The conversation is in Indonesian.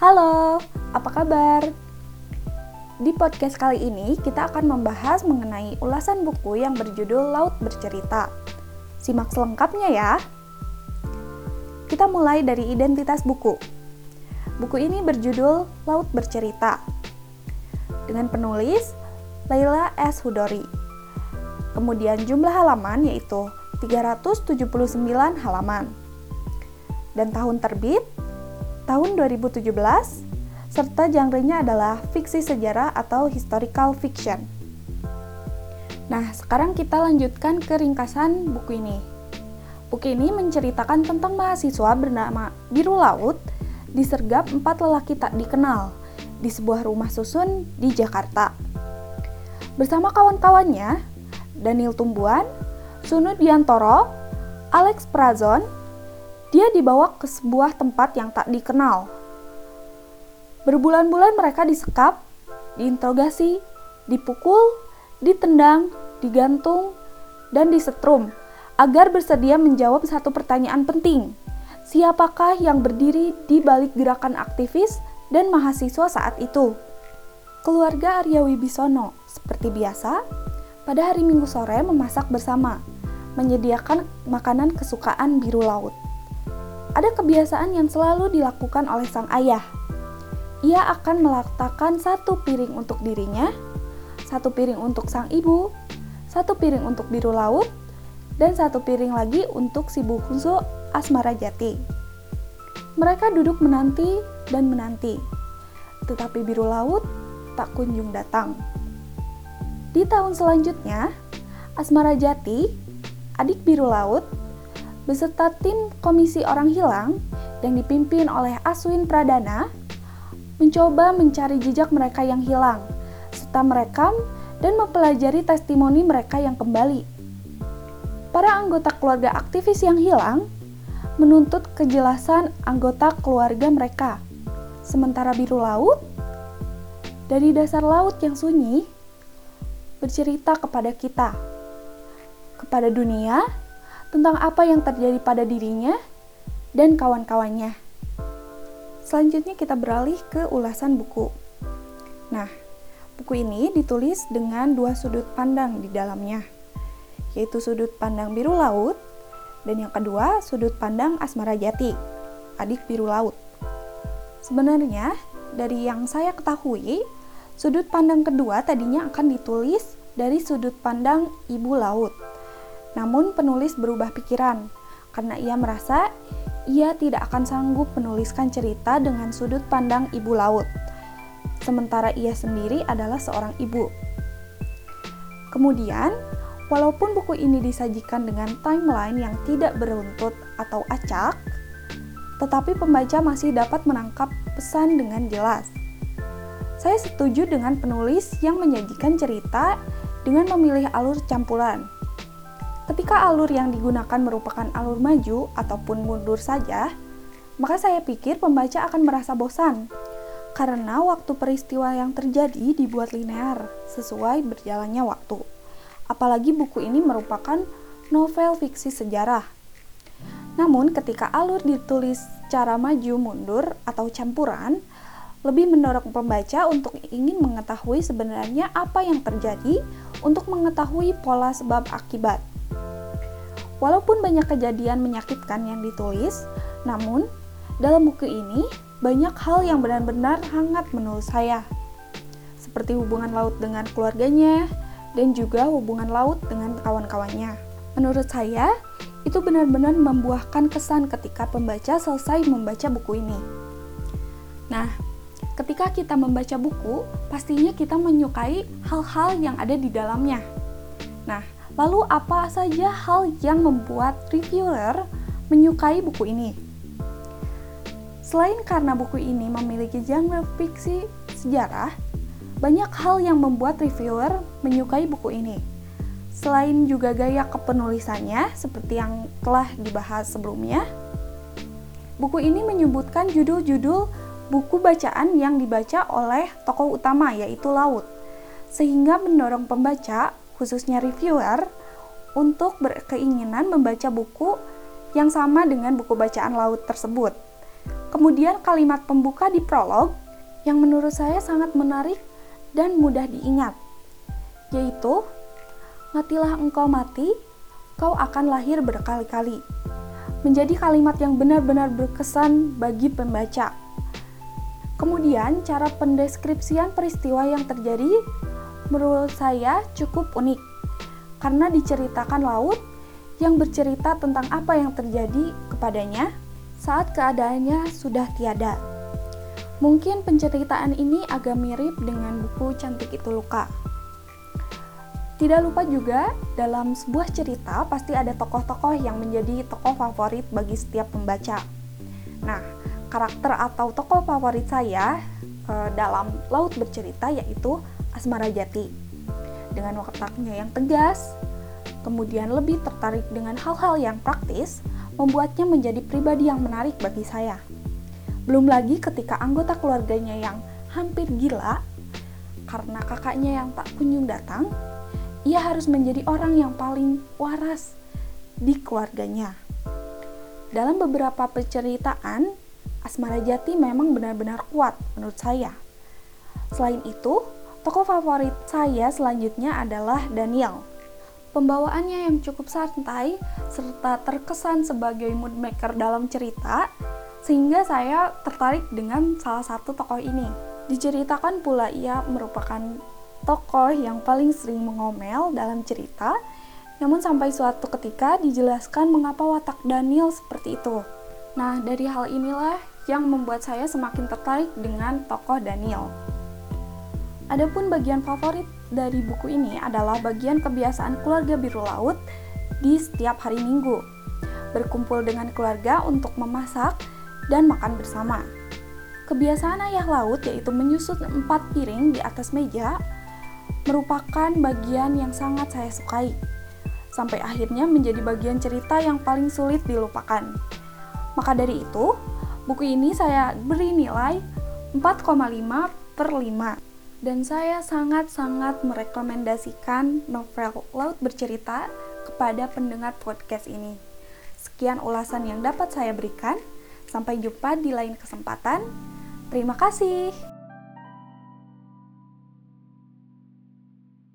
Halo, apa kabar? Di podcast kali ini kita akan membahas mengenai ulasan buku yang berjudul Laut Bercerita. Simak selengkapnya ya. Kita mulai dari identitas buku. Buku ini berjudul Laut Bercerita. Dengan penulis Laila S. Hudori. Kemudian jumlah halaman yaitu 379 halaman. Dan tahun terbit tahun 2017 serta genrenya adalah fiksi sejarah atau historical fiction. Nah, sekarang kita lanjutkan ke ringkasan buku ini. Buku ini menceritakan tentang mahasiswa bernama Biru Laut disergap empat lelaki tak dikenal di sebuah rumah susun di Jakarta. Bersama kawan-kawannya, Daniel Tumbuan, Sunu Diantoro, Alex Prazon, dia dibawa ke sebuah tempat yang tak dikenal. Berbulan-bulan mereka disekap, diinterogasi, dipukul, ditendang, digantung, dan disetrum agar bersedia menjawab satu pertanyaan penting. Siapakah yang berdiri di balik gerakan aktivis dan mahasiswa saat itu? Keluarga Arya Wibisono, seperti biasa, pada hari Minggu sore memasak bersama, menyediakan makanan kesukaan biru laut ada kebiasaan yang selalu dilakukan oleh sang ayah. Ia akan meletakkan satu piring untuk dirinya, satu piring untuk sang ibu, satu piring untuk biru laut, dan satu piring lagi untuk si bungsu Asmara Jati. Mereka duduk menanti dan menanti, tetapi biru laut tak kunjung datang. Di tahun selanjutnya, Asmara Jati, adik biru laut, beserta tim Komisi Orang Hilang yang dipimpin oleh Aswin Pradana mencoba mencari jejak mereka yang hilang serta merekam dan mempelajari testimoni mereka yang kembali. Para anggota keluarga aktivis yang hilang menuntut kejelasan anggota keluarga mereka. Sementara biru laut dari dasar laut yang sunyi bercerita kepada kita, kepada dunia tentang apa yang terjadi pada dirinya dan kawan-kawannya. Selanjutnya kita beralih ke ulasan buku. Nah, buku ini ditulis dengan dua sudut pandang di dalamnya, yaitu sudut pandang biru laut dan yang kedua sudut pandang Asmara Jati, adik biru laut. Sebenarnya, dari yang saya ketahui, sudut pandang kedua tadinya akan ditulis dari sudut pandang ibu laut namun penulis berubah pikiran karena ia merasa ia tidak akan sanggup menuliskan cerita dengan sudut pandang ibu laut. Sementara ia sendiri adalah seorang ibu. Kemudian, walaupun buku ini disajikan dengan timeline yang tidak beruntut atau acak, tetapi pembaca masih dapat menangkap pesan dengan jelas. Saya setuju dengan penulis yang menyajikan cerita dengan memilih alur campuran Ketika alur yang digunakan merupakan alur maju ataupun mundur saja, maka saya pikir pembaca akan merasa bosan karena waktu peristiwa yang terjadi dibuat linear sesuai berjalannya waktu. Apalagi buku ini merupakan novel fiksi sejarah. Namun, ketika alur ditulis secara maju mundur atau campuran, lebih mendorong pembaca untuk ingin mengetahui sebenarnya apa yang terjadi untuk mengetahui pola sebab akibat. Walaupun banyak kejadian menyakitkan yang ditulis, namun dalam buku ini banyak hal yang benar-benar hangat menurut saya. Seperti hubungan laut dengan keluarganya dan juga hubungan laut dengan kawan-kawannya. Menurut saya, itu benar-benar membuahkan kesan ketika pembaca selesai membaca buku ini. Nah, ketika kita membaca buku, pastinya kita menyukai hal-hal yang ada di dalamnya. Nah, Lalu apa saja hal yang membuat reviewer menyukai buku ini? Selain karena buku ini memiliki genre fiksi sejarah, banyak hal yang membuat reviewer menyukai buku ini. Selain juga gaya kepenulisannya, seperti yang telah dibahas sebelumnya, buku ini menyebutkan judul-judul buku bacaan yang dibaca oleh tokoh utama, yaitu Laut, sehingga mendorong pembaca khususnya reviewer, untuk berkeinginan membaca buku yang sama dengan buku bacaan laut tersebut. Kemudian kalimat pembuka di prolog yang menurut saya sangat menarik dan mudah diingat, yaitu Matilah engkau mati, kau akan lahir berkali-kali. Menjadi kalimat yang benar-benar berkesan bagi pembaca. Kemudian, cara pendeskripsian peristiwa yang terjadi menurut saya cukup unik karena diceritakan laut yang bercerita tentang apa yang terjadi kepadanya saat keadaannya sudah tiada. Mungkin penceritaan ini agak mirip dengan buku Cantik Itu Luka. Tidak lupa juga, dalam sebuah cerita pasti ada tokoh-tokoh yang menjadi tokoh favorit bagi setiap pembaca. Nah, karakter atau tokoh favorit saya e, dalam Laut Bercerita yaitu Asmara Jati. Dengan wataknya yang tegas, kemudian lebih tertarik dengan hal-hal yang praktis, membuatnya menjadi pribadi yang menarik bagi saya. Belum lagi ketika anggota keluarganya yang hampir gila karena kakaknya yang tak kunjung datang, ia harus menjadi orang yang paling waras di keluarganya. Dalam beberapa penceritaan, Asmara Jati memang benar-benar kuat menurut saya. Selain itu, tokoh favorit saya selanjutnya adalah Daniel. Pembawaannya yang cukup santai serta terkesan sebagai mood maker dalam cerita, sehingga saya tertarik dengan salah satu tokoh ini. Diceritakan pula ia merupakan tokoh yang paling sering mengomel dalam cerita, namun sampai suatu ketika dijelaskan mengapa watak Daniel seperti itu. Nah, dari hal inilah yang membuat saya semakin tertarik dengan tokoh Daniel. Adapun bagian favorit dari buku ini adalah bagian kebiasaan keluarga biru laut di setiap hari Minggu. Berkumpul dengan keluarga untuk memasak dan makan bersama. Kebiasaan ayah laut yaitu menyusut empat piring di atas meja merupakan bagian yang sangat saya sukai. Sampai akhirnya menjadi bagian cerita yang paling sulit dilupakan. Maka dari itu, buku ini saya beri nilai 4,5 per 5. Dan saya sangat-sangat merekomendasikan novel Laut Bercerita kepada pendengar podcast ini. Sekian ulasan yang dapat saya berikan. Sampai jumpa di lain kesempatan. Terima kasih.